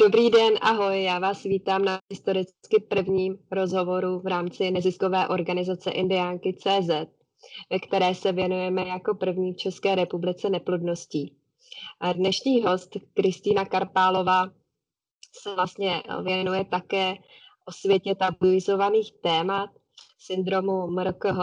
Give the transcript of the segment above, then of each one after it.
Dobrý den, ahoj, já vás vítám na historicky prvním rozhovoru v rámci neziskové organizace Indiánky CZ, ve které se věnujeme jako první v České republice neplodností. A dnešní host, Kristýna Karpálová, se vlastně věnuje také o světě tabuizovaných témat, syndromu MRKH.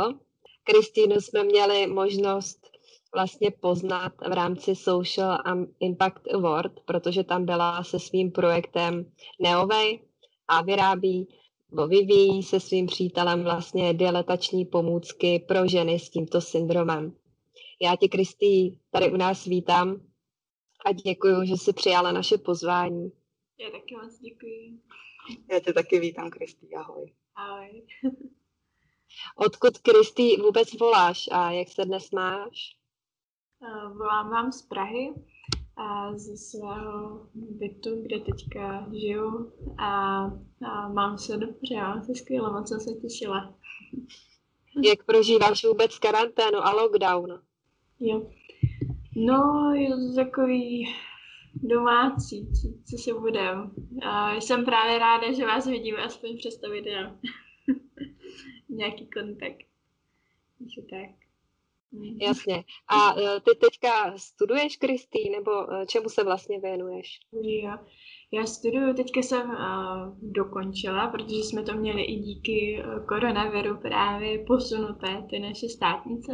Kristýnu jsme měli možnost vlastně poznat v rámci Social Impact Award, protože tam byla se svým projektem Neovej a vyrábí nebo vyvíjí se svým přítelem vlastně diletační pomůcky pro ženy s tímto syndromem. Já tě, Kristý, tady u nás vítám a děkuji, že jsi přijala naše pozvání. Já taky moc děkuji. Já tě taky vítám, Kristý, ahoj. Ahoj. Odkud, Kristý, vůbec voláš a jak se dnes máš? Volám vám z Prahy, ze svého bytu, kde teďka žiju a, a mám se dobře, mám se skvěle, moc jsem se těšila. Jak prožíváš vůbec karanténu a lockdown? Jo. No, je to takový domácí, co, co si budem. A jsem právě ráda, že vás vidím aspoň přes to video. Nějaký kontakt. Takže tak. Jasně. A e, ty teďka studuješ, Kristý, nebo e, čemu se vlastně věnuješ? Jo. Já studuju, teďka jsem uh, dokončila, protože jsme to měli i díky koronaviru právě posunuté, ty naše státnice,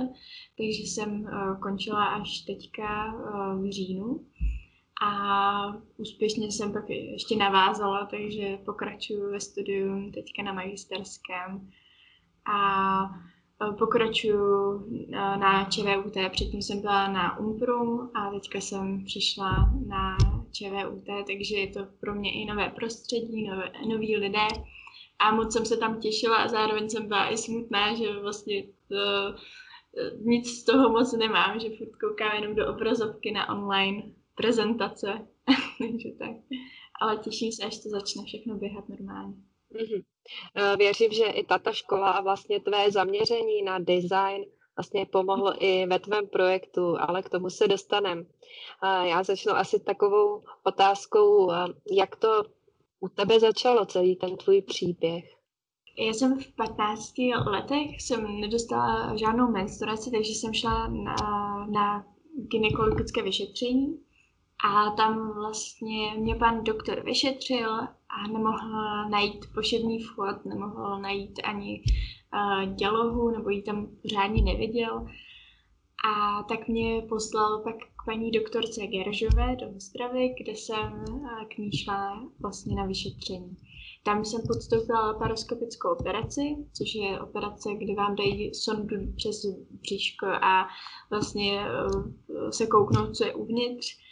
takže jsem uh, končila až teďka uh, v říjnu. A úspěšně jsem pak ještě navázala, takže pokračuju ve studiu teďka na magisterském. A pokračuju eh, na ČVUT, předtím jsem byla na Umprum a teďka jsem přišla na ČVUT, takže je to pro mě i nové prostředí, nové, noví lidé a moc jsem se tam těšila a zároveň jsem byla i smutná, že vlastně to, eh, nic z toho moc nemám, že furt koukám jenom do obrazovky na online prezentace, takže tak. Ale těším se, až to začne všechno běhat normálně. Mm-hmm. Věřím, že i tato škola a vlastně tvé zaměření na design vlastně pomohlo i ve tvém projektu, ale k tomu se dostanem. Já začnu asi takovou otázkou, jak to u tebe začalo, celý ten tvůj příběh? Já jsem v 15 letech jsem nedostala žádnou menstruaci, takže jsem šla na, na gynekologické vyšetření a tam vlastně mě pan doktor vyšetřil a nemohl najít poševní vchod, nemohl najít ani uh, dělohu, nebo ji tam pořádně neviděl. A tak mě poslal pak k paní doktorce Geržové do Ostravy, kde jsem uh, k ní šla vlastně na vyšetření. Tam jsem podstoupila laparoskopickou operaci, což je operace, kdy vám dají sondu přes bříško a vlastně uh, se kouknou, co je uvnitř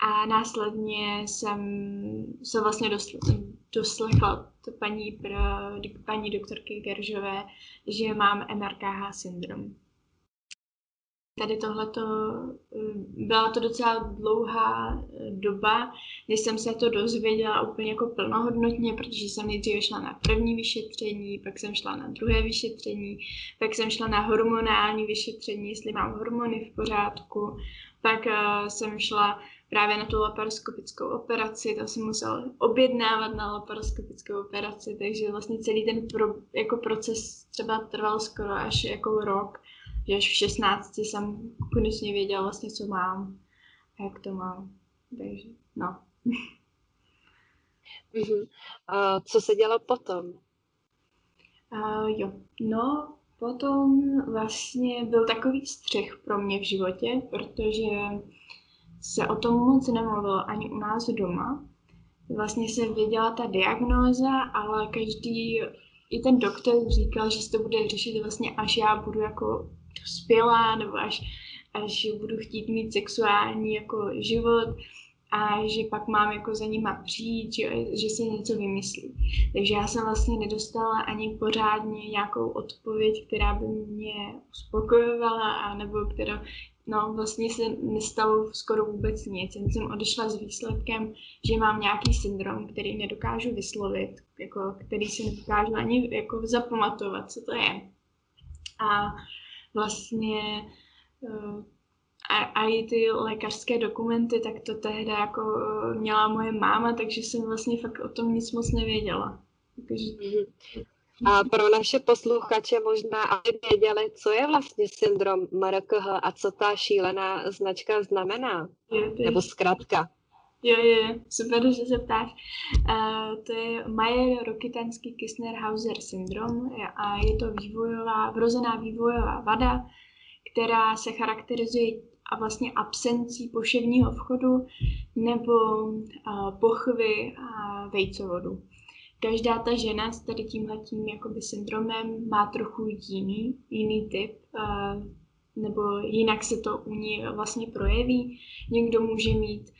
a následně jsem se vlastně doslechla to paní, pro, paní doktorky Geržové, že mám MRKH syndrom. Tady tohleto, byla to docela dlouhá doba, než jsem se to dozvěděla úplně jako plnohodnotně, protože jsem nejdříve šla na první vyšetření, pak jsem šla na druhé vyšetření, pak jsem šla na hormonální vyšetření, jestli mám hormony v pořádku, pak uh, jsem šla právě na tu laparoskopickou operaci, to jsem musela objednávat na laparoskopickou operaci, takže vlastně celý ten pro, jako proces třeba trval skoro až jako rok, že až v 16 jsem konečně věděla vlastně, co mám a jak to mám. Takže, no. Uh-huh. Uh, co se dělo potom? Uh, jo, no, potom vlastně byl takový střech pro mě v životě, protože se o tom moc nemluvilo ani u nás doma. Vlastně se věděla ta diagnóza, ale každý, i ten doktor říkal, že se to bude řešit vlastně až já budu jako dospělá, nebo až, až budu chtít mít sexuální jako život a že pak mám jako za nima přijít, že, že si něco vymyslí. Takže já jsem vlastně nedostala ani pořádně nějakou odpověď, která by mě uspokojovala, a nebo která, no vlastně se nestalo skoro vůbec nic. Jen jsem odešla s výsledkem, že mám nějaký syndrom, který nedokážu vyslovit, jako, který si nedokážu ani jako zapamatovat, co to je. A vlastně uh, a, a i ty lékařské dokumenty, tak to tehdy jako eh, měla moje máma, takže jsem vlastně fakt o tom nic moc nevěděla. Takže... A pro naše posluchače možná, aby věděli, co je vlastně syndrom MRKH a co ta šílená značka znamená, Je, je, nebo zkrátka. jo, je, super, že se ptáš. Uh, to je Mayer-Rokitansky Kissner-Hauser syndrom a je to vývojová, vrozená vývojová vada, která se charakterizuje a vlastně absencí poševního vchodu nebo uh, pochvy a vejcovodu. Každá ta žena s tady tímhletím jakoby syndromem má trochu jiný, jiný typ, uh, nebo jinak se to u ní vlastně projeví. Někdo může mít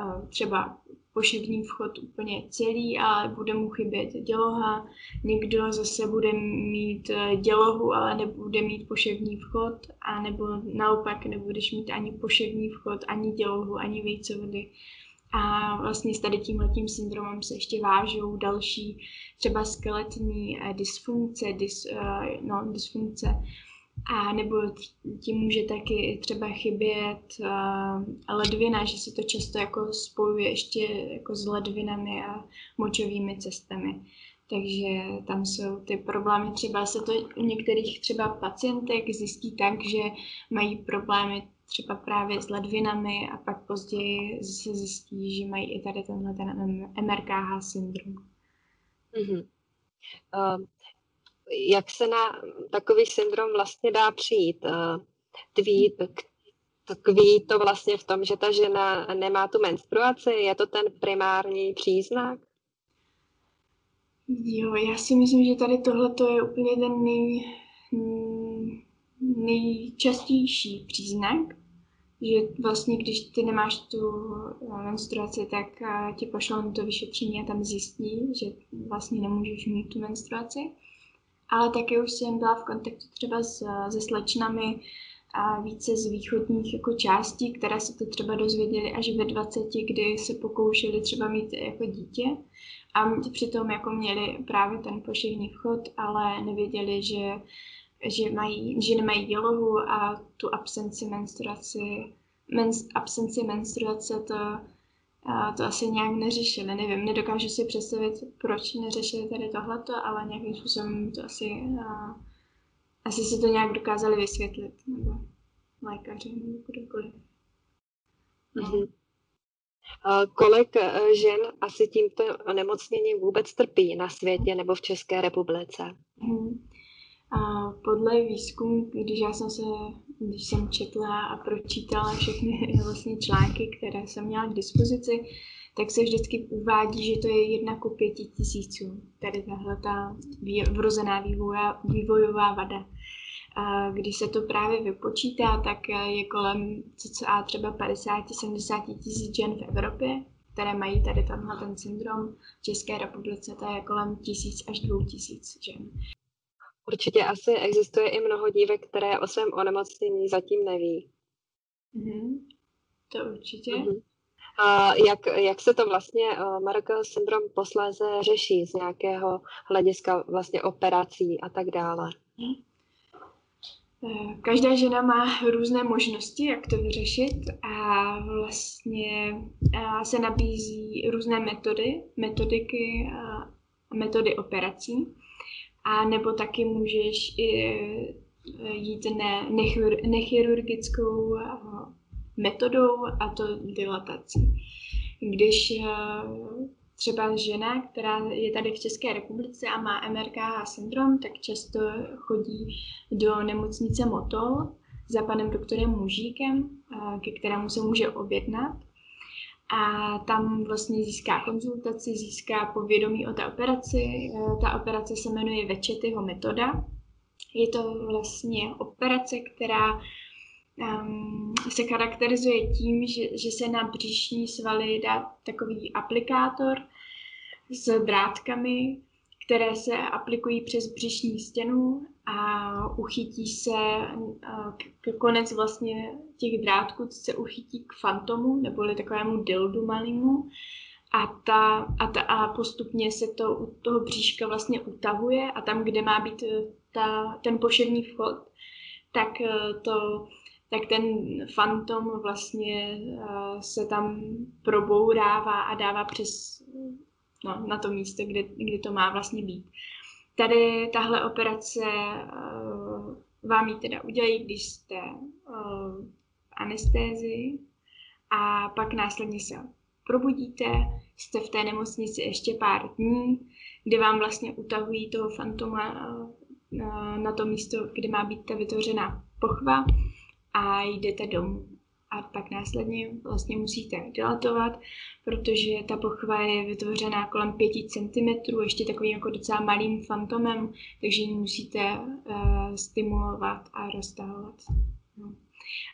uh, třeba poševní vchod úplně celý, ale bude mu chybět děloha. Někdo zase bude mít eh, dělohu, ale nebude mít poševní vchod, a nebo naopak nebudeš mít ani poševní vchod, ani dělohu, ani vejcovody. A vlastně s tady tímhletím syndromem se ještě vážou další třeba skeletní eh, dysfunkce, dys, eh, no, dysfunkce a nebo tím může taky třeba chybět uh, ledvina, že se to často jako spojuje ještě jako s ledvinami a močovými cestami. Takže tam jsou ty problémy, třeba se to u některých třeba pacientek zjistí tak, že mají problémy třeba právě s ledvinami a pak později se zjistí, že mají i tady tenhle ten MRKH syndrom. Mm-hmm. Uh, jak se na takový syndrom vlastně dá přijít. Eh, tví, tkví to vlastně v tom, že ta žena nemá tu menstruaci? Je to ten primární příznak? Jo, já si myslím, že tady tohle je úplně ten nej, nejčastější příznak, že vlastně když ty nemáš tu menstruaci, tak eh, ti pošlou na to vyšetření a tam zjistí, že vlastně nemůžeš mít tu menstruaci. Ale taky už jsem byla v kontaktu třeba s, se slečnami a více z východních jako částí, které se to třeba dozvěděli až ve 20, kdy se pokoušeli třeba mít jako dítě. A přitom jako měli právě ten poševní vchod, ale nevěděli, že, že, mají, že nemají dělohu a tu absenci menstruaci, mens, absenci menstruace to a to asi nějak neřešili. Nevím, nedokážu si představit, proč neřešili tady tohleto, ale nějakým způsobem to asi, a, asi si to nějak dokázali vysvětlit, nebo lékaři, nebo kdokoliv. Mm-hmm. Kolik e, žen asi tímto onemocněním vůbec trpí na světě nebo v České republice? Mm-hmm. A podle výzkumu, když já jsem se, když jsem četla a pročítala všechny vlastně články, které jsem měla k dispozici, tak se vždycky uvádí, že to je jedna ku pěti tisíců. Tady tahle ta vrozená vývoja, vývojová vada. A když se to právě vypočítá, tak je kolem cca třeba 50-70 tisíc žen v Evropě, které mají tady tenhle ten syndrom. V České republice to je kolem tisíc až dvou tisíc žen. Určitě asi existuje i mnoho dívek, které o svém onemocnění zatím neví. Mm-hmm. To určitě. Mm-hmm. A jak, jak se to vlastně uh, Merkel syndrom posléze řeší z nějakého hlediska vlastně operací a tak dále? Eh, každá žena má různé možnosti, jak to vyřešit a vlastně a se nabízí různé metody, metodiky a metody operací. A nebo taky můžeš i e, jít ne, nechir, nechirurgickou e, metodou a to dilatací. Když e, třeba žena, která je tady v České republice a má MRKH syndrom, tak často chodí do nemocnice Motol za panem doktorem Mužíkem, ke kterému se může objednat a tam vlastně získá konzultaci, získá povědomí o té operaci. E, ta operace se jmenuje Večetyho metoda. Je to vlastně operace, která um, se charakterizuje tím, že, že se na břišní svaly dá takový aplikátor s drátkami, které se aplikují přes břišní stěnu a uchytí se k konec vlastně těch drátků se uchytí k fantomu, neboli takovému dildu malému. A, ta, a, ta, a postupně se to u toho bříška vlastně utahuje a tam, kde má být e, ta, ten poševní vchod, tak e, to tak ten fantom vlastně uh, se tam probourává a dává přes no, na to místo, kde, kde to má vlastně být. Tady tahle operace uh, vám ji teda udělají, když jste uh, anestézii a pak následně se probudíte, jste v té nemocnici ještě pár dní, kdy vám vlastně utahují toho fantoma uh, na to místo, kde má být ta vytvořená pochva a jdete domů. A pak následně vlastně musíte dilatovat, protože ta pochva je vytvořená kolem 5 cm, ještě takovým jako docela malým fantomem, takže ji musíte uh, stimulovat a roztahovat. No.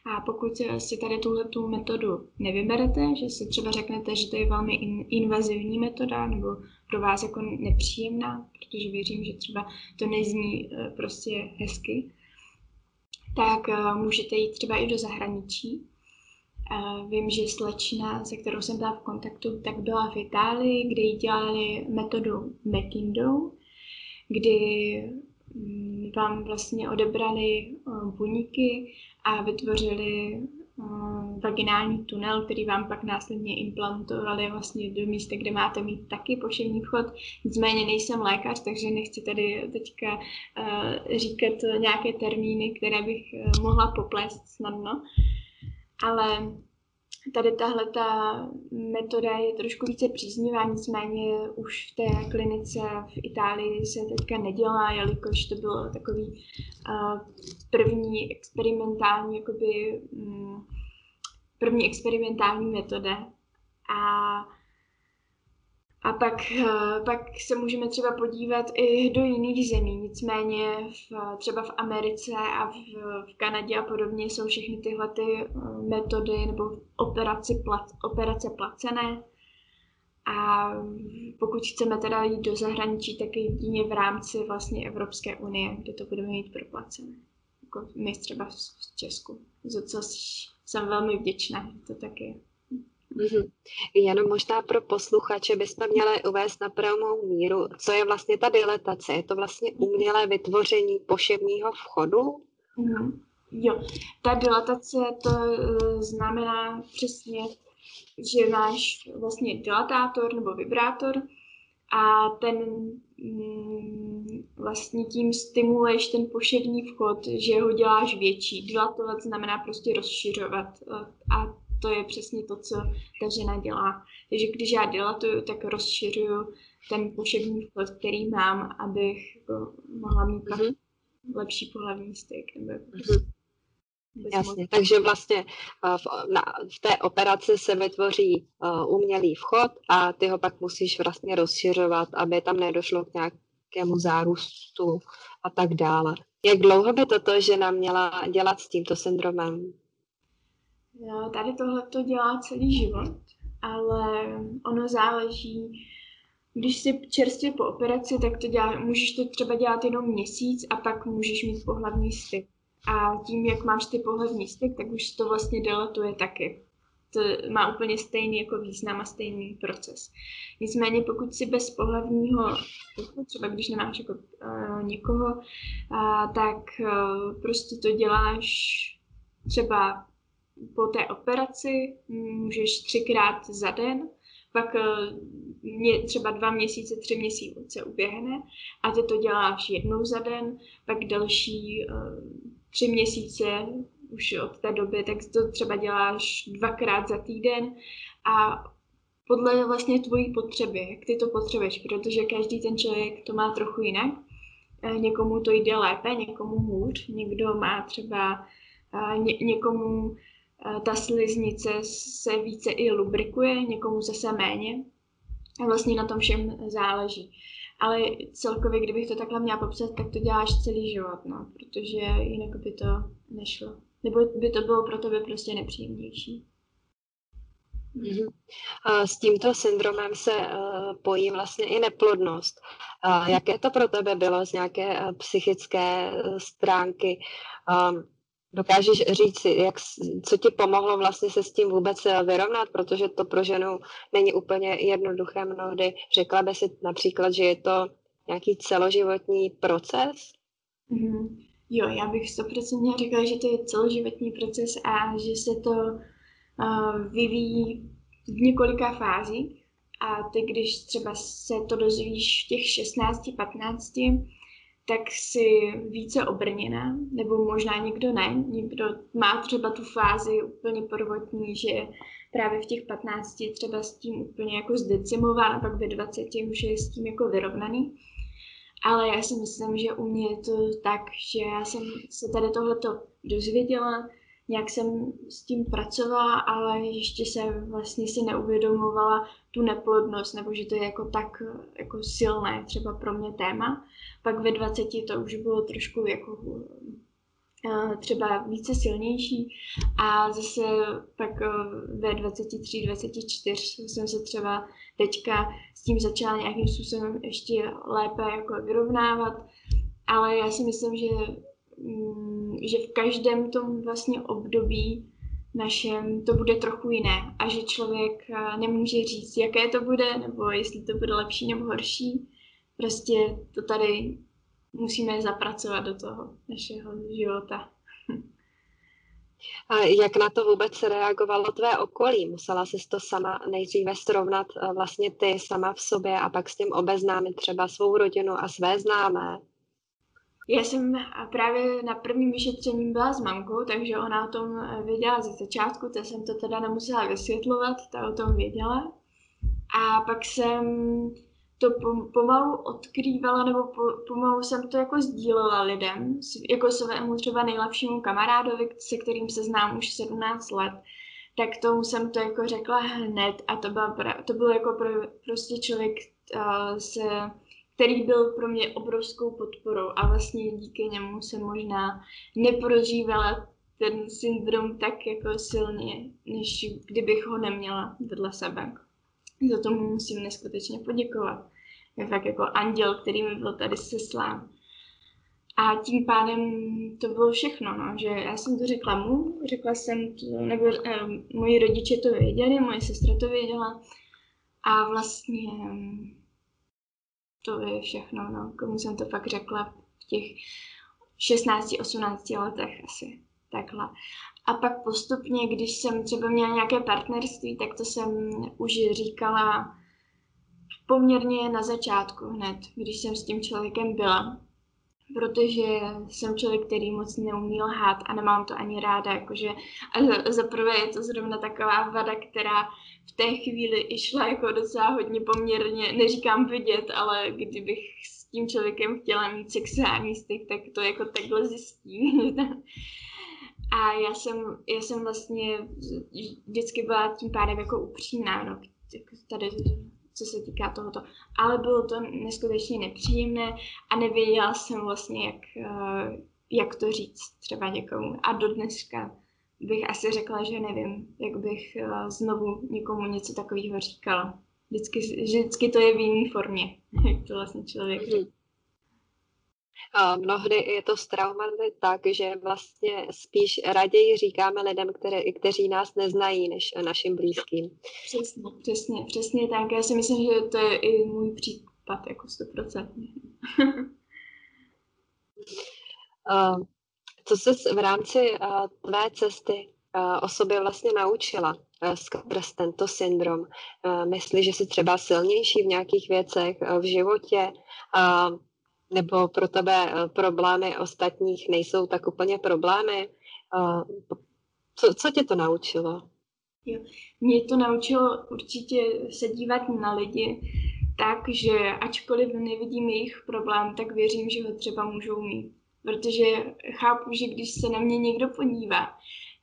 A pokud si tady tuhle tu metodu nevyberete, že si třeba řeknete, že to je velmi in, invazivní metoda nebo pro vás jako nepříjemná, protože věřím, že třeba to nezní uh, prostě hezky, tak uh, můžete jít třeba i do zahraničí. Uh, vím, že slečna, se kterou jsem byla v kontaktu, tak byla v Itálii, kde jí dělali metodu McIndoe, kdy um, vám vlastně odebrali uh, buňky a vytvořili vaginální tunel, který vám pak následně implantovali vlastně do místa, kde máte mít taky poševní vchod. Nicméně nejsem lékař, takže nechci tady teďka uh, říkat nějaké termíny, které bych uh, mohla poplést snadno. Ale tady tahle ta metoda je trošku více příznivá, nicméně už v té klinice v Itálii se teďka nedělá, jelikož to bylo takový uh, první experimentální jakoby, um, první experimentální metoda. A, a pak, eh, pak se můžeme třeba podívat i do jiných zemí. Nicméně v, třeba v Americe a v, v Kanadě a podobně jsou všechny tyhle ty eh, metody nebo operace, plat, operace placené. A pokud chceme teda jít do zahraničí, tak jedině v rámci vlastně Evropské unie, kde to budeme mít proplacené. Jako my třeba v Česku, za co jsem velmi vděčná, to tak je. Mm-hmm. Jenom možná pro posluchače bychom měli uvést na pravou míru, co je vlastně ta dilatace. Je to vlastně umělé vytvoření poševního vchodu? Mm-hmm. Jo, ta dilatace to uh, znamená přesně, že máš vlastně dilatátor nebo vibrátor a ten mm, vlastně tím stimuluješ ten poševní vchod, že ho děláš větší. Dilatovat znamená prostě rozšiřovat a to je přesně to, co ta žena dělá. Takže když já dilatuju, tak rozšiřuju ten poševní vchod, který mám, abych jako mohla mít mm-hmm. lepší pohlavní styk. Nebo mm-hmm. Jasně, takže vlastně v, na, v té operaci se vytvoří uh, umělý vchod a ty ho pak musíš vlastně rozšiřovat, aby tam nedošlo k nějakému zárůstu a tak dále. Jak dlouho by toto žena měla dělat s tímto syndromem? Tady tohle to dělá celý život, ale ono záleží, když jsi čerstvě po operaci, tak to dělá, můžeš to třeba dělat jenom měsíc a pak můžeš mít pohlavní styk. A tím, jak máš ty pohlavní styk, tak už to vlastně deletuje taky. To má úplně stejný jako význam a stejný proces. Nicméně pokud si bez pohlavního styku, třeba když nemáš jako uh, někoho, uh, tak uh, prostě to děláš třeba po té operaci, můžeš třikrát za den, pak mě, třeba dva měsíce, tři měsíce uběhne a ty to děláš jednou za den, pak další tři měsíce už od té doby, tak to třeba děláš dvakrát za týden a podle vlastně tvojí potřeby, jak ty to potřebuješ, protože každý ten člověk to má trochu jinak. E, někomu to jde lépe, někomu hůř, někdo má třeba ně, někomu ta sliznice se více i lubrikuje, někomu zase méně. A vlastně na tom všem záleží ale celkově, kdybych to takhle měla popsat, tak to děláš celý život, no, protože jinak by to nešlo. Nebo by to bylo pro tebe prostě nepříjemnější. Mhm. S tímto syndromem se eh, pojí vlastně i neplodnost. Jaké to pro tebe bylo z nějaké eh, psychické eh, stránky? Dokážeš říct, jak, co ti pomohlo vlastně se s tím vůbec eh, vyrovnat, protože to pro ženu není úplně jednoduché mnohdy. Řekla by si například, že je to nějaký celoživotní proces? Mm-hmm. Jo, já bych stoprocentně řekla, že to je celoživotní proces a že se to uh, vyvíjí v několika fázích. A ty, když třeba se to dozvíš v těch 16-15, tak si více obrněná, nebo možná někdo ne. Někdo má třeba tu fázi úplně prvotní, že právě v těch 15 třeba s tím úplně jako zdecimován a pak ve 20 už je s tím jako vyrovnaný. Ale já si myslím, že u mě je to tak, že já jsem se tady tohleto dozvěděla, nějak jsem s tím pracovala, ale ještě jsem vlastně si neuvědomovala tu neplodnost, nebo že to je jako tak jako silné třeba pro mě téma. Pak ve 20 to už bylo trošku jako eh, třeba více silnější a zase pak eh, ve 23, 24 jsem se třeba teďka s tím začala nějakým způsobem ještě lépe jako vyrovnávat, ale já si myslím, že že v každém tom vlastně období našem to bude trochu jiné a že člověk eh, nemůže říct, jaké to bude, nebo jestli to bude lepší nebo horší. Prostě to tady musíme zapracovat do toho našeho života. A jak na to vůbec reagovalo tvé okolí? Musela jsi to sama nejdříve srovnat eh, vlastně ty sama v sobě a pak s tím obeznámit třeba svou rodinu a své známé? Já jsem právě na prvním vyšetření byla s mamkou, takže ona o tom eh, věděla ze začátku, to jsem to teda nemusela vysvětlovat, ta o tom věděla. A pak jsem to pomalu odkrývala, nebo pomalu jsem to jako sdílela lidem, jako svému třeba nejlepšímu kamarádovi, se kterým se znám už 17 let, tak tomu jsem to jako řekla hned a to, byla, to bylo jako pro, prostě člověk uh, se který byl pro mě obrovskou podporou a vlastně díky němu se možná neprožívala ten syndrom tak jako silně, než kdybych ho neměla vedle sebe. Za to mu musím neskutečně poděkovat. Je fakt jako anděl, který mi byl tady seslán. A tím pádem to bylo všechno, no, že já jsem to řekla mu, řekla jsem to, nebo eh, moji rodiče to věděli, moje sestra to věděla a vlastně to je všechno, no. Komu jsem to fakt řekla v těch 16-18 letech asi. Takhle. A pak postupně, když jsem třeba měla nějaké partnerství, tak to jsem už říkala poměrně na začátku hned, když jsem s tím člověkem byla protože jsem člověk, který moc neumí lhát a nemám to ani ráda, jakože za prvé je to zrovna taková vada, která v té chvíli išla jako docela hodně poměrně, neříkám vidět, ale kdybych s tím člověkem chtěla mít sexuální styk, tak to jako takhle zjistí. a já jsem, já jsem vlastně vždycky byla tím pádem jako upřímná, no, jako tady co se týká tohoto. Ale bylo to neskutečně nepříjemné a nevěděla jsem vlastně, jak, eh, jak to říct třeba někomu. A do dneška bych asi řekla, že nevím, jak bych eh, znovu někomu něco takového říkala. Vždycky, vždycky to je v jiné formě, jak to vlastně člověk říká. Mnohdy je to s traumaty tak, že vlastně spíš raději říkáme lidem, které, kteří nás neznají, než našim blízkým. Přesně, přesně, přesně tak. Já si myslím, že to je i můj případ, jako stoprocentně. co jsi v rámci tvé cesty o sobě vlastně naučila skrz tento syndrom? Myslíš, že jsi třeba silnější v nějakých věcech v životě? Nebo pro tebe eh, problémy ostatních nejsou tak úplně problémy. Eh, co, co tě to naučilo? Jo. Mě to naučilo určitě se dívat na lidi tak, že ačkoliv nevidím jejich problém, tak věřím, že ho třeba můžou mít. Protože chápu, že když se na mě někdo podívá,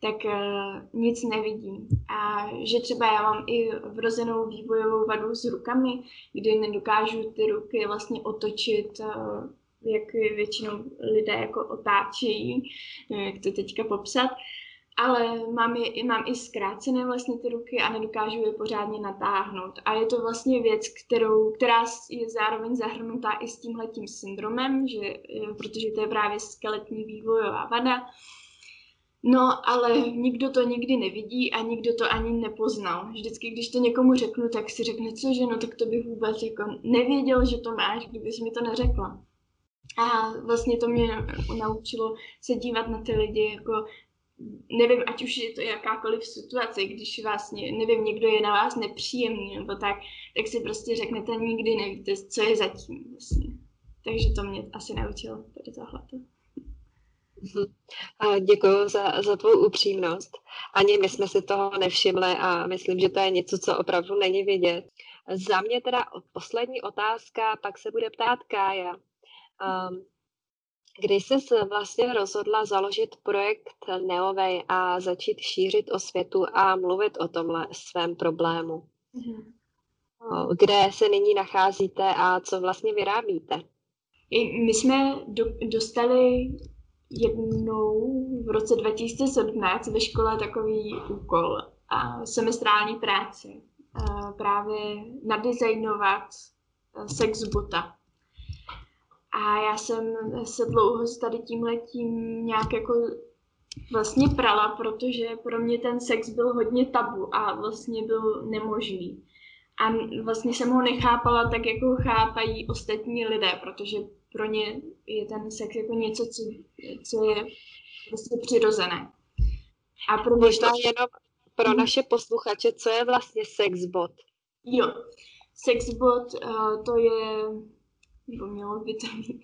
tak uh, nic nevidím. A že třeba já mám i vrozenou vývojovou vadu s rukami, kdy nedokážu ty ruky vlastně otočit, uh, jak většinou lidé jako otáčejí, jak to teďka popsat. Ale mám, je, mám i zkrácené vlastně ty ruky a nedokážu je pořádně natáhnout. A je to vlastně věc, kterou, která je zároveň zahrnutá i s tímhletím syndromem, že, protože to je právě skeletní vývojová vada, No, ale nikdo to nikdy nevidí a nikdo to ani nepoznal. Vždycky, když to někomu řeknu, tak si řekne, co že, no tak to bych vůbec jako nevěděl, že to máš, kdybys mi to neřekla. A vlastně to mě naučilo se dívat na ty lidi jako nevím, ať už je to jakákoliv situace, když vlastně, nevím, někdo je na vás nepříjemný nebo tak, tak si prostě řeknete, nikdy nevíte, co je zatím vlastně. Takže to mě asi naučilo tady Děkuji za, za tvou upřímnost. Ani my jsme si toho nevšimli a myslím, že to je něco, co opravdu není vidět. Za mě teda poslední otázka, pak se bude ptát Kája. Um, když jsi vlastně rozhodla založit projekt Neovej a začít šířit o světu a mluvit o tomhle svém problému? Mm-hmm. Kde se nyní nacházíte a co vlastně vyrábíte? My jsme do, dostali jednou v roce 2017 ve škole takový úkol a semestrální práci. A právě nadizajnovat sexbota. A já jsem se dlouho s tady tím letím nějak jako vlastně prala, protože pro mě ten sex byl hodně tabu a vlastně byl nemožný. A vlastně jsem ho nechápala tak, jako chápají ostatní lidé, protože pro ně je ten sex jako něco, co, co je vlastně přirozené. A pro Možná to... jenom pro mhm. naše posluchače, co je vlastně sexbot? Jo, sexbot uh, to je nebo mělo by to být.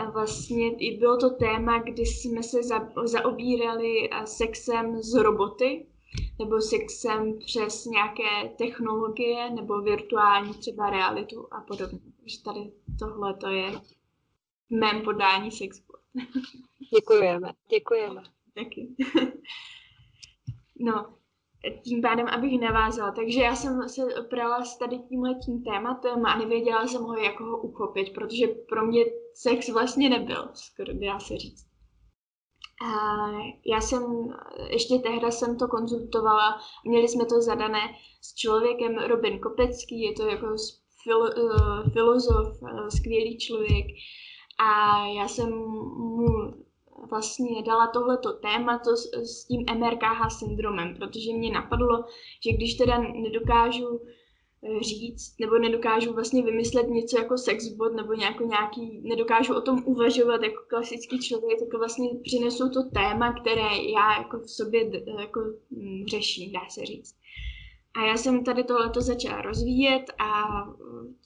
A vlastně i bylo to téma, kdy jsme se za, zaobírali sexem z roboty, nebo sexem přes nějaké technologie, nebo virtuální třeba realitu a podobně. Takže tady tohle to je mém podání sexport. Děkujeme, děkujeme. Taky. No, tím pádem, abych navázala. Takže já jsem se oprala s tady tímhle tím tématem a nevěděla jsem ho, jak ho uchopit, protože pro mě sex vlastně nebyl, skoro dá se říct. A já jsem, ještě tehda jsem to konzultovala, měli jsme to zadané s člověkem Robin Kopecký, je to jako filo, uh, filozof, uh, skvělý člověk. A já jsem mu vlastně dala tohleto téma to s, s tím MRKH syndromem, protože mě napadlo, že když teda nedokážu eh, říct, nebo nedokážu vlastně vymyslet něco jako sexbot, nebo nějako nějaký, nedokážu o tom uvažovat jako klasický člověk, tak vlastně přinesu to téma, které já jako v sobě jako hm, řeším, dá se říct. A já jsem tady tohleto začala rozvíjet a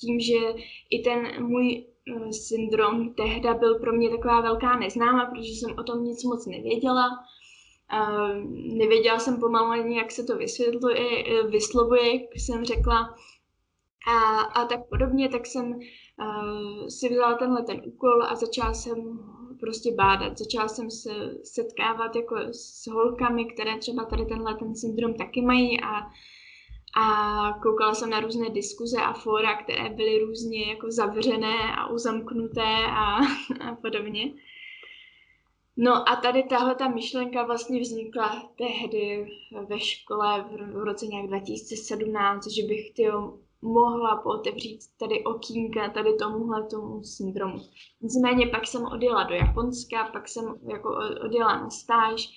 tím, že i ten můj syndrom tehda byl pro mě taková velká neznáma, protože jsem o tom nic moc nevěděla. Uh, nevěděla jsem pomalu ani, jak se to vysvětluje, eh, vyslovuje, jak jsem řekla. A, a tak podobně, tak jsem uh, si vzala tenhle ten úkol a začala jsem prostě bádat. Začala jsem se setkávat jako s holkami, které třeba tady tenhle ten syndrom taky mají a a koukala jsem na různé diskuze a fóra, které byly různě jako zavřené a uzamknuté a, a podobně. No a tady tahle ta myšlenka vlastně vznikla tehdy ve škole v, v roce nějak 2017, že bych tyjo, mohla pootevřít tady okýnka tady tomuhle tomu syndromu. Nicméně pak jsem odjela do Japonska, pak jsem jako odjela na stáž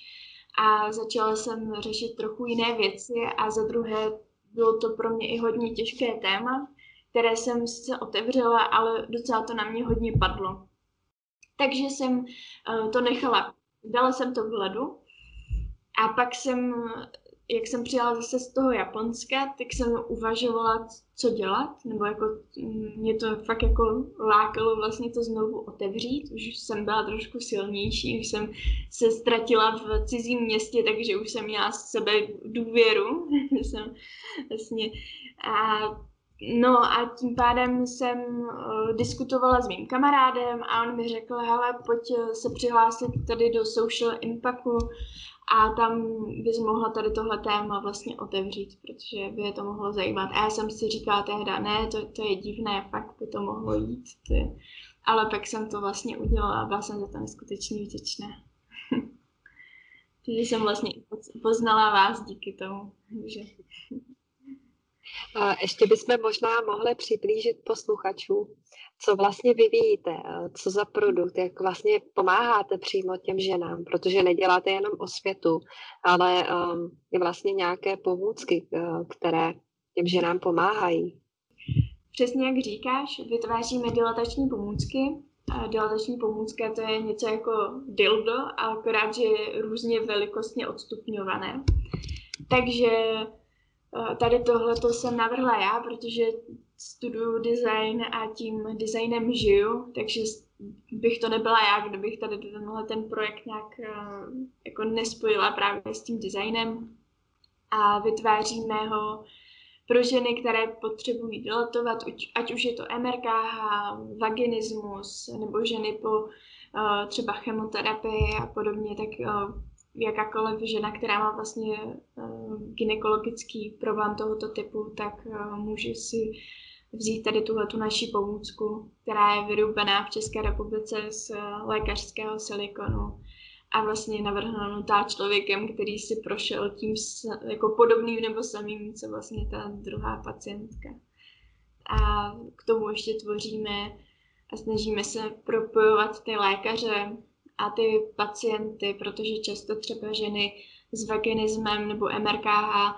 a začala jsem řešit trochu jiné věci a za druhé bylo to pro mě i hodně těžké téma, které jsem se otevřela, ale docela to na mě hodně padlo. Takže jsem uh, to nechala, dala jsem to v ledu a pak jsem, jak jsem přijela zase z toho Japonska, tak jsem uvažovala, co dělat, nebo jako mm, mě to fakt jako lákalo vlastně to znovu otevřít, už jsem byla trošku silnější, už jsem se ztratila v cizím městě, takže už jsem měla sebe důvěru, jsem vlastně a No a tím pádem jsem uh, diskutovala s mým kamarádem a on mi řekl, hele, pojď eh, se přihlásit tady do Social Impactu a tam bys mohla tady tohle téma vlastně otevřít, protože by je to mohlo zajímat. A já jsem si říkala tehda, ne, to, to je divné, fakt by to mohlo jít. To je... Ale pak jsem to vlastně udělala a byla jsem za to neskutečně vděčná. Takže jsem vlastně poznala vás díky tomu. Takže... Ještě bychom možná mohli přiblížit posluchačům, co vlastně vyvíjíte, co za produkt, jak vlastně pomáháte přímo těm ženám, protože neděláte jenom osvětu, ale um, je vlastně nějaké pomůcky, eh, které těm ženám pomáhají. Přesně jak říkáš, vytváříme dilatační pomůcky dilatační pomůcka to je něco jako dildo, akorát, že je různě velikostně odstupňované. Takže eh, tady tohle to jsem navrhla já, protože studuju design a tím designem žiju, takže bych to nebyla já, kdybych tady tenhle ten projekt nějak eh, jako nespojila právě s tím designem. A vytváříme ho pro ženy, které potřebují dilatovat, ať už je to MRKH, vaginismus, nebo ženy po uh, třeba chemoterapii a podobně, tak uh, jakákoliv žena, která má vlastně gynekologický problém tohoto typu, tak může si vzít tady tuhle tu naší pomůcku, která je vyrobená v České republice z lékařského silikonu a vlastně navrhnutá člověkem, který si prošel tím jako podobným nebo samým, co vlastně ta druhá pacientka. A k tomu ještě tvoříme a snažíme se propojovat ty lékaře a ty pacienty, protože často třeba ženy s vaginismem nebo MRKH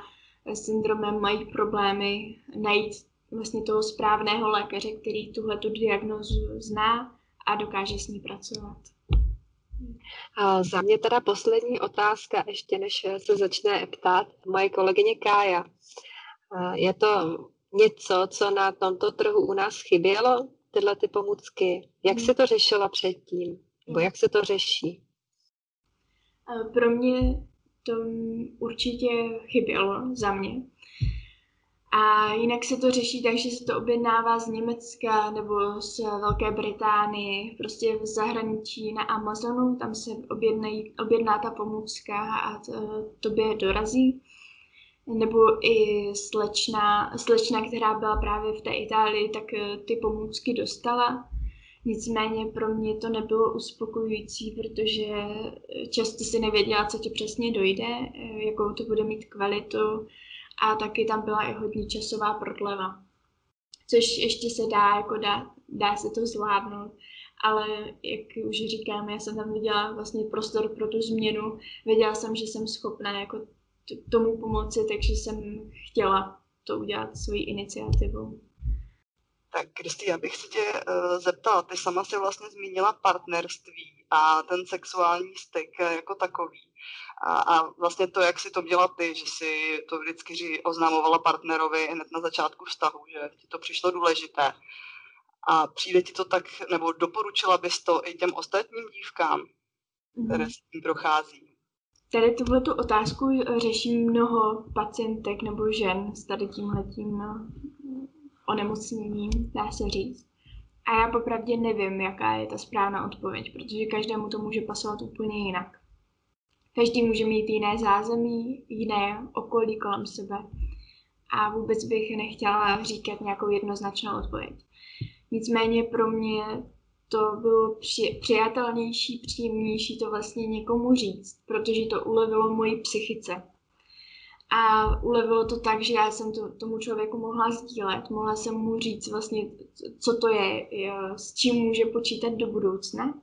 syndromem mají problémy najít vlastně toho správného lékaře, který tuhle tu diagnozu zná a dokáže s ní pracovat. A za mě teda poslední otázka, ještě než se začne ptát moje kolegyně Kája. Je to něco, co na tomto trhu u nás chybělo, tyhle ty pomůcky? Jak se to řešilo předtím? Nebo jak se to řeší? Pro mě to určitě chybělo za mě. A jinak se to řeší tak, že se to objednává z Německa nebo z Velké Británie, prostě v zahraničí na Amazonu, tam se objednají, objedná ta pomůcka a to, tobě dorazí. Nebo i slečna, slečna, která byla právě v té Itálii, tak eh, ty pomůcky dostala. Nicméně pro mě to nebylo uspokojující, protože často si nevěděla, co ti přesně dojde, eh, jakou to bude mít kvalitu a taky tam byla i hodně časová prodleva. Což ještě se dá, jako dá, dá se to zvládnout, ale jak už říkám, já jsem tam viděla vlastně prostor pro tu změnu, věděla jsem, že jsem schopná jako tomu pomoci, takže jsem chtěla to udělat svojí iniciativou. Tak Kristý, já bych se tě uh, zeptala, ty sama si vlastně zmínila partnerství a ten sexuální styk jako takový. A, a vlastně to, jak si to dělala ty, že si to vždycky oznamovala partnerovi hned na začátku vztahu, že ti to přišlo důležité. A přijde ti to tak, nebo doporučila bys to i těm ostatním dívkám, které mhm. s tím prochází? Tady tuhle tu otázku řeší mnoho pacientek nebo žen s tady tímhletím no, onemocněním, dá se říct. A já popravdě nevím, jaká je ta správná odpověď, protože každému to může pasovat úplně jinak. Každý může mít jiné zázemí, jiné okolí kolem sebe. A vůbec bych nechtěla říkat nějakou jednoznačnou odpověď. Nicméně pro mě to bylo při, přijatelnější, příjemnější to vlastně někomu říct, protože to ulevilo moji psychice. A ulevilo to tak, že já jsem to tomu člověku mohla sdílet, mohla jsem mu říct vlastně, co to je, s čím může počítat do budoucna.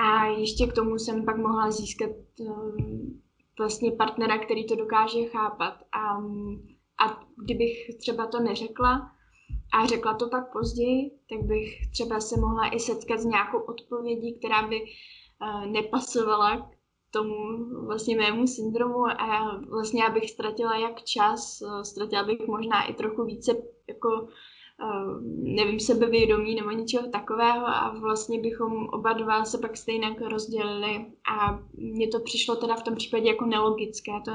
A ještě k tomu jsem pak mohla získat um, vlastně partnera, který to dokáže chápat. A, a kdybych třeba to neřekla a řekla to pak později, tak bych třeba se mohla i setkat s nějakou odpovědí, která by uh, nepasovala k tomu vlastně mému syndromu a vlastně já bych ztratila jak čas, uh, ztratila bych možná i trochu více jako Eh, nevím, sebevědomí nebo něčeho takového a vlastně bychom oba dva se pak stejně rozdělili a mně to přišlo teda v tom případě jako nelogické to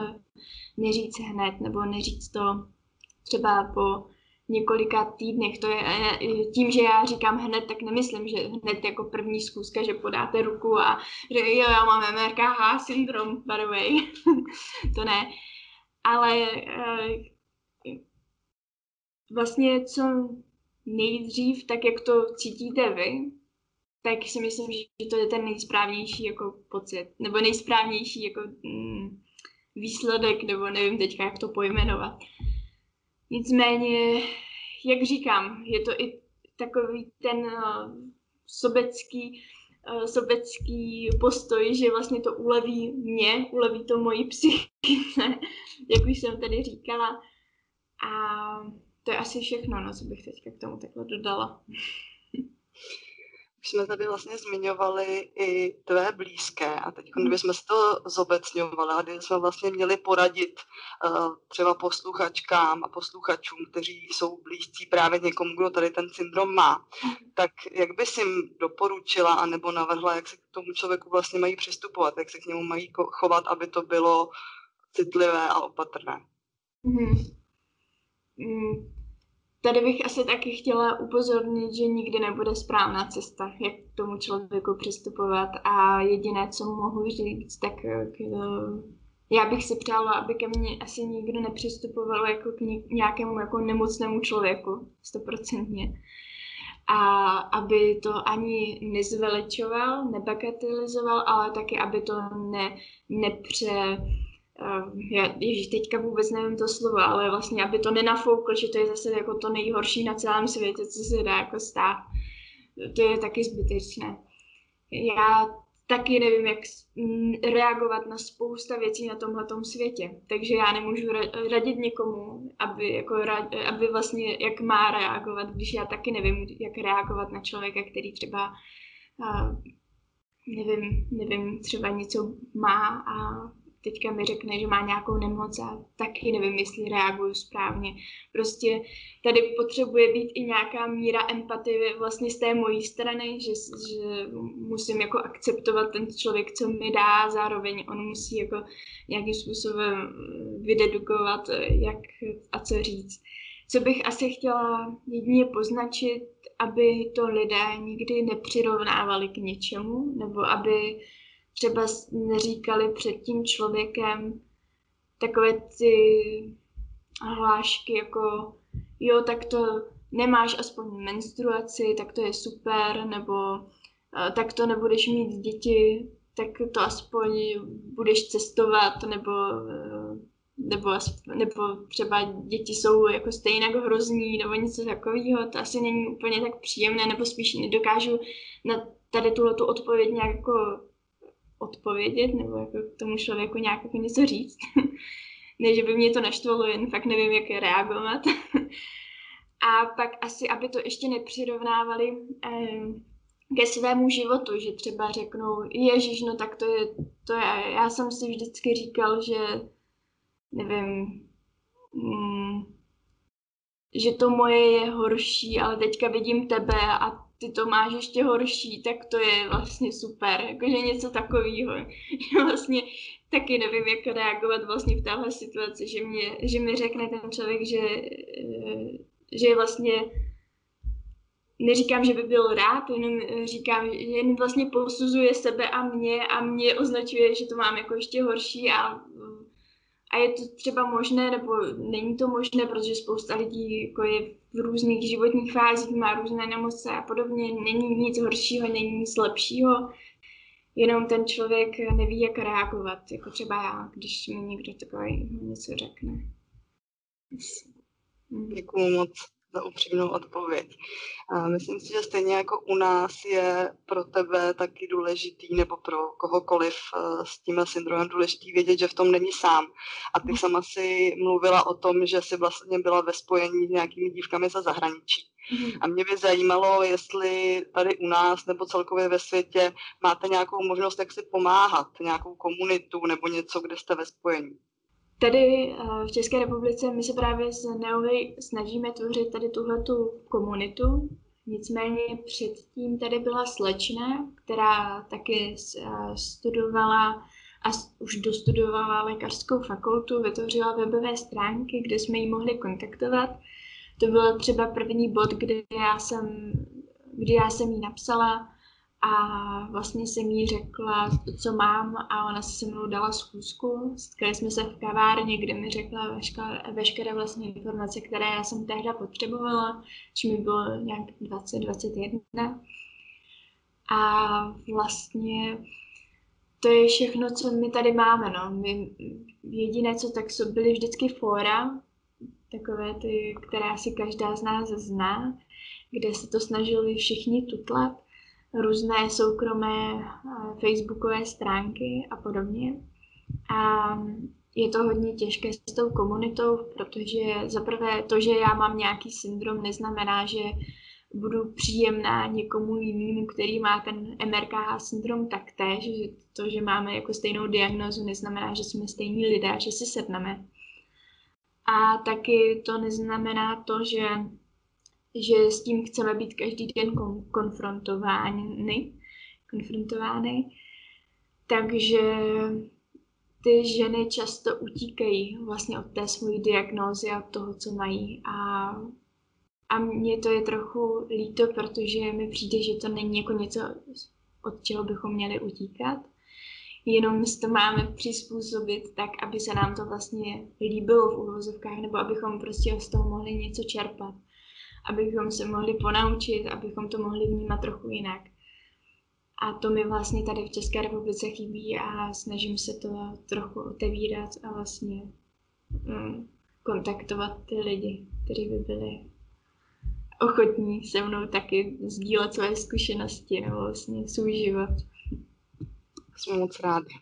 neříct hned nebo neříct to třeba po několika týdnech. To je eh, tím, že já říkám hned, tak nemyslím, že hned jako první zkuska, že podáte ruku a že jo, já mám MRKH syndrom, by the way. to ne. Ale eh, vlastně co nejdřív, tak jak to cítíte vy, tak si myslím, že to je ten nejsprávnější jako pocit, nebo nejsprávnější jako mm, výsledek, nebo nevím teďka, jak to pojmenovat. Nicméně, jak říkám, je to i takový ten uh, sobecký, uh, sobecký postoj, že vlastně to uleví mě, uleví to moji psychice, jak už jsem tady říkala. A to je asi všechno, no, co bych teďka k tomu takhle dodala. Už jsme tady vlastně zmiňovali i tvé blízké a teď, kdybychom se to zobecňovali a kdyby jsme vlastně měli poradit uh, třeba posluchačkám a posluchačům, kteří jsou blízcí právě někomu, kdo tady ten syndrom má, tak jak bys jim doporučila anebo navrhla, jak se k tomu člověku vlastně mají přistupovat, jak se k němu mají chovat, aby to bylo citlivé a opatrné? Mm-hmm. Mm, tady bych asi taky chtěla upozornit, že nikdy nebude správná cesta, jak k tomu člověku přistupovat a jediné, co mohu říct, tak eh, k, já bych si přála, aby ke mně asi nikdo nepřistupoval jako k nějakému jako nemocnému člověku, stoprocentně. A aby to ani nezveličoval, nebagatelizoval, ale taky, aby to ne, nepře, já ježiš, teďka vůbec nevím to slovo, ale vlastně, aby to nenafoukl, že to je zase jako to nejhorší na celém světě, co se dá jako stát. To je taky zbytečné. Já taky nevím, jak reagovat na spousta věcí na tomhle světě. Takže já nemůžu radit někomu, aby, jako, aby vlastně, jak má reagovat, když já taky nevím, jak reagovat na člověka, který třeba nevím, nevím, třeba něco má a teďka mi řekne, že má nějakou nemoc a taky nevím, jestli reaguju správně. Prostě tady potřebuje být i nějaká míra empatie vlastně z té mojí strany, že, že musím jako akceptovat ten člověk, co mi dá, zároveň on musí jako nějakým způsobem vydedukovat, jak a co říct. Co bych asi chtěla jedině poznačit, aby to lidé nikdy nepřirovnávali k něčemu, nebo aby třeba neříkali před tím člověkem takové ty hlášky jako jo, tak to nemáš aspoň menstruaci, tak to je super, nebo tak to nebudeš mít děti, tak to aspoň budeš cestovat, nebo, nebo, nebo třeba děti jsou jako stejně hrozní, nebo něco takového, to asi není úplně tak příjemné, nebo spíš nedokážu na tady tuhle tu odpověď nějak jako odpovědět nebo jako k tomu člověku nějak jako něco říct. ne, že by mě to naštvalo, jen fakt nevím, jak je reagovat. a pak asi, aby to ještě nepřirovnávali eh, ke svému životu, že třeba řeknou, ježiš, no tak to je, to je, já jsem si vždycky říkal, že nevím, mm, že to moje je horší, ale teďka vidím tebe a ty to máš ještě horší, tak to je vlastně super, jakože něco takového. vlastně taky nevím, jak reagovat vlastně v téhle situaci, že, mě, že mi řekne ten člověk, že, eh, že je vlastně neříkám, že by byl rád, jenom říkám, že jen vlastně posuzuje sebe a mě a mě označuje, že to mám jako ještě horší a a je to třeba možné, nebo není to možné, protože spousta lidí jako je v různých životních fázích, má různé nemoce a podobně. Není nic horšího, není nic lepšího, jenom ten člověk neví, jak reagovat, jako třeba já, když mi někdo takový něco řekne. Děkuji moc za upřímnou odpověď. A myslím si, že stejně jako u nás je pro tebe taky důležitý, nebo pro kohokoliv eh, s tím syndromem důležitý vědět, že v tom není sám. A ty sama si mluvila o tom, že jsi vlastně byla ve spojení s nějakými dívkami za zahraničí. Mhm. A mě by zajímalo, jestli tady u nás nebo celkově ve světě máte nějakou možnost, jak si pomáhat, nějakou komunitu nebo něco, kde jste ve spojení. Tady eh, v České republice my se právě s Neohy snažíme tvořit tady tuhletu komunitu. Nicméně předtím tady byla slečna, která taky eh, studovala a už dostudovala lékařskou fakultu, vytvořila webové stránky, kde jsme ji mohli kontaktovat. To byl třeba první bod, kdy já jsem, kdy já jsem jí napsala, a vlastně jsem jí řekla, co mám a ona se se mnou dala schůzku. Setkali jsme se v kavárně, kde mi řekla veškeré, vlastně informace, které já jsem tehda potřebovala, či mi bylo nějak 20-21. A vlastně to je všechno, co my tady máme. No. My, jediné, co tak jsou, byly vždycky fóra, takové ty, které asi každá z nás zná, kde se to snažili všichni tutlat různé soukromé eh, facebookové stránky a podobně. A je to hodně těžké s tou komunitou, protože zaprvé to, že já mám nějaký syndrom, neznamená, že budu příjemná někomu jinému, který má ten MRKH syndrom taktéž, že to, že máme jako stejnou diagnózu, neznamená, že jsme stejní lidé, že si sedneme. A taky to neznamená to, že, že s tím chceme být každý den kon- konfrontovány, konfrontovány. Takže ty ženy často utíkají vlastně od té své diagnózy a od toho, co mají. A, a mně to je trochu líto, protože mi přijde, že to není jako něco, od čeho bychom měli utíkat. Jenom si to máme přizpůsobit tak, aby se nám to vlastně líbilo v úvozovkách, nebo abychom prostě z toho mohli něco čerpat. Abychom se mohli ponaučit, abychom to mohli vnímat trochu jinak. A to mi vlastně tady v České republice chybí a snažím se to trochu otevírat a vlastně mm, kontaktovat ty lidi, kteří by byli ochotní se mnou taky sdílet své zkušenosti nebo vlastně svůj život. Jsme moc rádi.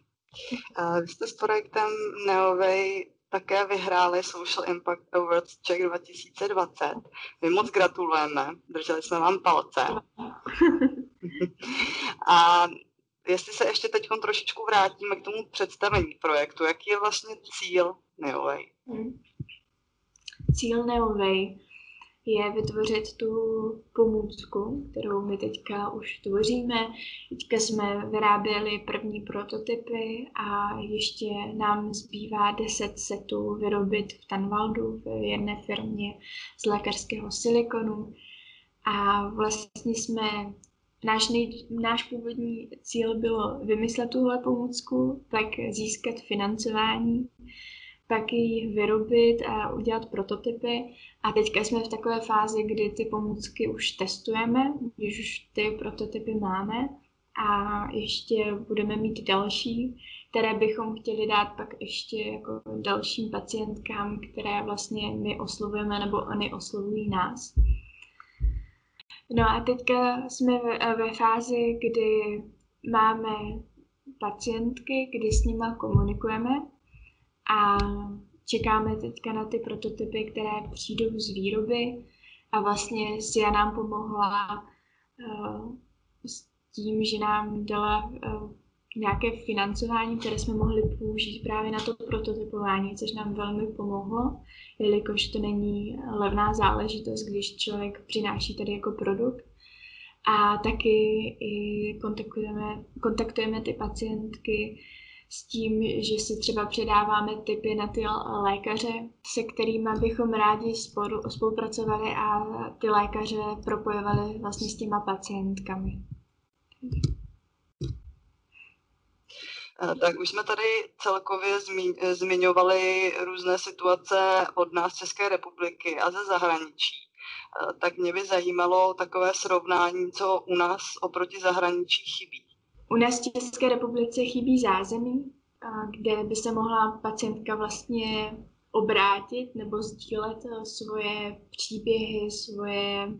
Vy jste s projektem Neovej také vyhráli Social Impact Awards Czech 2020. My moc gratulujeme, drželi jsme vám palce. A jestli se ještě teď trošičku vrátíme k tomu představení projektu, jaký je vlastně cíl Neovej? Hmm. Cíl Neovej je vytvořit tu pomůcku, kterou my teďka už tvoříme. Teďka jsme vyráběli první prototypy a ještě nám zbývá 10 setů vyrobit v Tanvaldu, v jedné firmě z lékařského silikonu. A vlastně jsme Náš, nej, náš původní cíl bylo vymyslet tuhle pomůcku, tak získat financování, pak ji vyrobit a udělat prototypy. A teďka jsme v takové fázi, kdy ty pomůcky už testujeme, když už ty prototypy máme a ještě budeme mít další, které bychom chtěli dát pak ještě jako dalším pacientkám, které vlastně my oslovujeme nebo oni oslovují nás. No a teďka jsme ve, ve fázi, kdy máme pacientky, kdy s nimi komunikujeme a čekáme teďka na ty prototypy, které přijdou z výroby a vlastně Sia nám pomohla uh, s tím, že nám dala uh, nějaké financování, které jsme mohli použít právě na to prototypování, což nám velmi pomohlo, jelikož to není levná záležitost, když člověk přináší tady jako produkt. A taky i kontaktujeme, kontaktujeme ty pacientky s tím, že si třeba předáváme typy na ty lékaře, se kterými bychom rádi spolu, spolupracovali a ty lékaře propojovali vlastně s těma pacientkami. Eh, tak už jsme tady celkově eh, zmiňovali různé situace od nás České republiky a ze zahraničí. Eh, tak mě by zajímalo takové srovnání, co u nás oproti zahraničí chybí. U nás v České republice chybí zázemí, kde by se mohla pacientka vlastně obrátit nebo sdílet svoje příběhy, svoje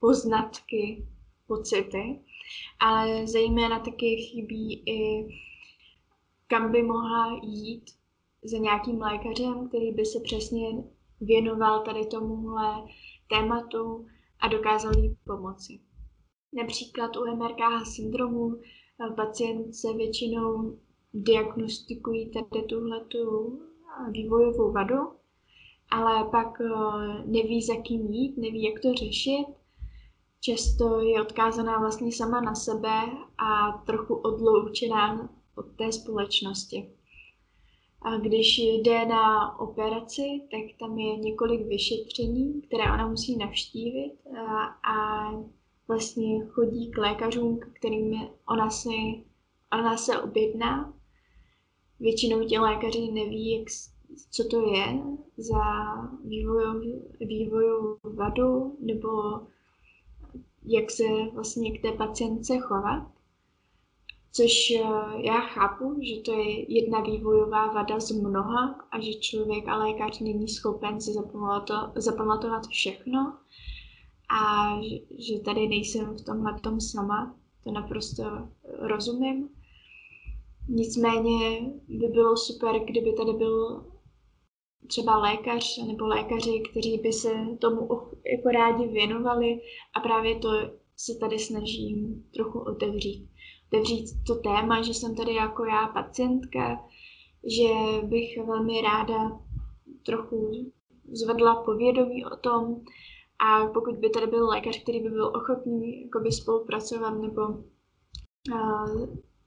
poznatky, pocity, ale zejména taky chybí i kam by mohla jít za nějakým lékařem, který by se přesně věnoval tady tomuhle tématu a dokázal jí pomoci. Například u MRKH syndromu eh, pacient se většinou diagnostikují tady tuhletu eh, vývojovou vadu, ale pak eh, neví, za kým jít, neví, jak to řešit. Často je odkázaná vlastně sama na sebe a trochu odloučená od té společnosti. A když jde na operaci, tak tam je několik vyšetření, které ona musí navštívit a, a vlastně chodí k lékařům, kterým ona, si, ona se objedná. Většinou ti lékaři neví, jak, co to je za vývojovou vadu nebo jak se vlastně k té pacientce chovat. Což eh, já chápu, že to je jedna vývojová vada z mnoha a že člověk a lékař není schopen si zapamatovat všechno a že tady nejsem v tomhle tom sama, to naprosto rozumím. Nicméně by bylo super, kdyby tady byl třeba lékař nebo lékaři, kteří by se tomu jako rádi věnovali a právě to se tady snažím trochu otevřít. Otevřít to téma, že jsem tady jako já pacientka, že bych velmi ráda trochu zvedla povědomí o tom a pokud by tady byl lékař, který by byl ochotný jakoby spolupracovat nebo uh,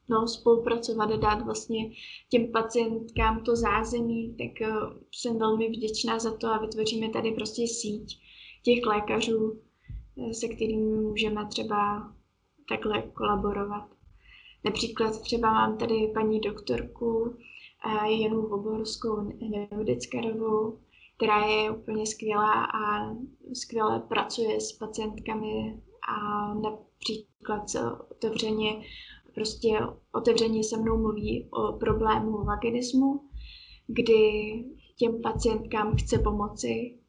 no, spolupracovat a dát vlastně těm pacientkám to zázemí, tak uh, jsem velmi vděčná za to a vytvoříme tady prostě síť těch lékařů, eh, se kterými můžeme třeba takhle kolaborovat. Například třeba mám tady paní doktorku Janu Voborskou Neudickarovou, která je úplně skvělá a skvěle pracuje s pacientkami a například otevřeně, prostě otevřeně se mnou mluví o problému vaginismu, kdy těm pacientkám chce pomoci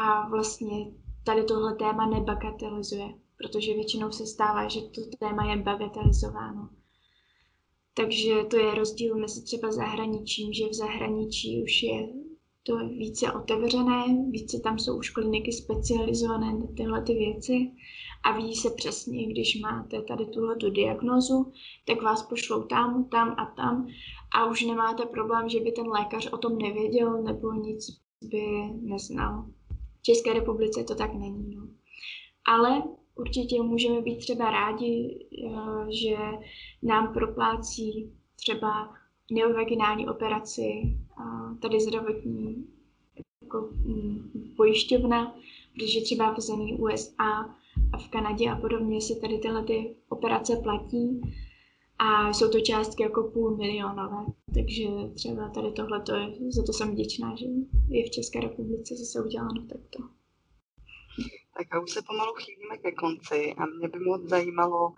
a vlastně tady tohle téma nebagatelizuje, protože většinou se stává, že to téma je bagatelizováno. Takže to je rozdíl mezi třeba zahraničím, že v zahraničí už je to více otevřené, více tam jsou už kliniky specializované na tyhle ty věci a ví se přesně, když máte tady tuhle tu diagnozu, tak vás pošlou tam, tam a tam a už nemáte problém, že by ten lékař o tom nevěděl nebo nic by neznal. V České republice to tak není. No. Ale určitě můžeme být třeba rádi, eh, že nám proplácí třeba neovaginální operaci, tady zdravotní jako mm, pojišťovna, protože třeba v zemí USA a v Kanadě a podobně se tady tyhle ty operace platí a jsou to částky jako půl milionové, takže třeba tady tohle, za to jsem vděčná, že je v České republice zase uděláno takto. Tak a už se pomalu chýlíme ke konci a mě by moc zajímalo,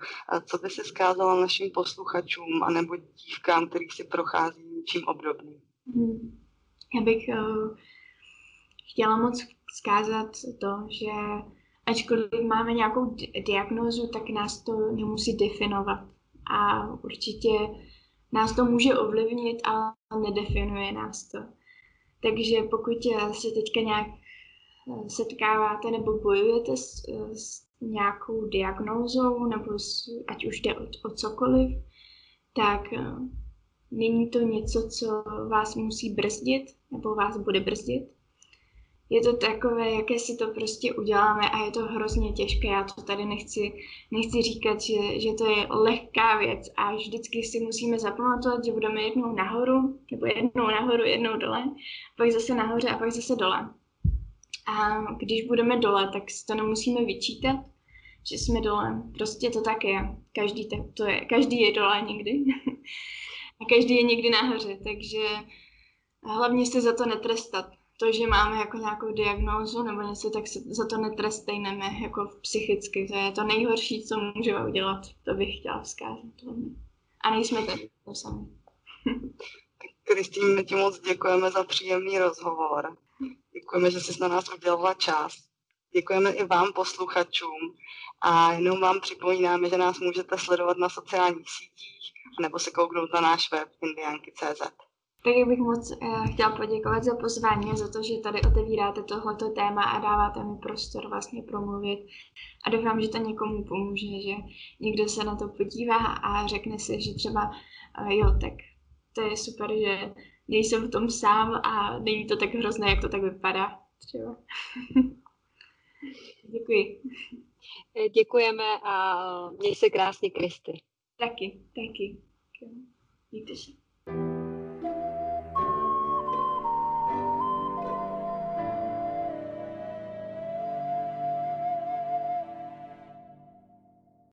co by si zkázala našim posluchačům anebo dívkám, který si prochází něčím obdobným. Hmm. Já bych uh, chtěla moc zkázat to, že ačkoliv máme nějakou diagnózu, tak nás to nemusí definovat. A určitě nás to může ovlivnit, ale nedefinuje nás to. Takže pokud se teďka nějak eh, setkáváte nebo bojujete s, s nějakou diagnózou, nebo s, ať už jde o, o cokoliv, tak eh, Není to něco, co vás musí brzdit nebo vás bude brzdit. Je to takové, jaké si to prostě uděláme a je to hrozně těžké. Já to tady nechci, nechci říkat, že, že to je lehká věc a vždycky si musíme zapamatovat, že budeme jednou nahoru, nebo jednou nahoru, jednou dole, pak zase nahoře a pak zase dole. A když budeme dole, tak si to nemusíme vyčítat, že jsme dole. Prostě to tak je. Každý, tak to je. Každý je dole někdy. A každý je někdy nahoře, takže hlavně se za to netrestat. To, že máme jako nějakou diagnózu nebo něco, tak se za to netrestejneme jako psychicky. To je to nejhorší, co můžeme udělat. To bych chtěla vzkázat. A nejsme tady to sami. Kristýně, ti moc děkujeme za příjemný rozhovor. Děkujeme, že jsi na nás udělala čas. Děkujeme i vám, posluchačům. A jenom vám připomínáme, že nás můžete sledovat na sociálních sítích nebo se kouknout na náš web indianky.cz. Tak bych moc uh, chtěla poděkovat za pozvání za to, že tady otevíráte tohleto téma a dáváte mi prostor vlastně promluvit. A doufám, že to někomu pomůže, že někdo se na to podívá a řekne si, že třeba uh, jo, tak to je super, že nejsem v tom sám a není to tak hrozné, jak to tak vypadá. Třeba. Děkuji. Děkujeme a měj se krásně, Kristy. Taky, taky. Mějte se.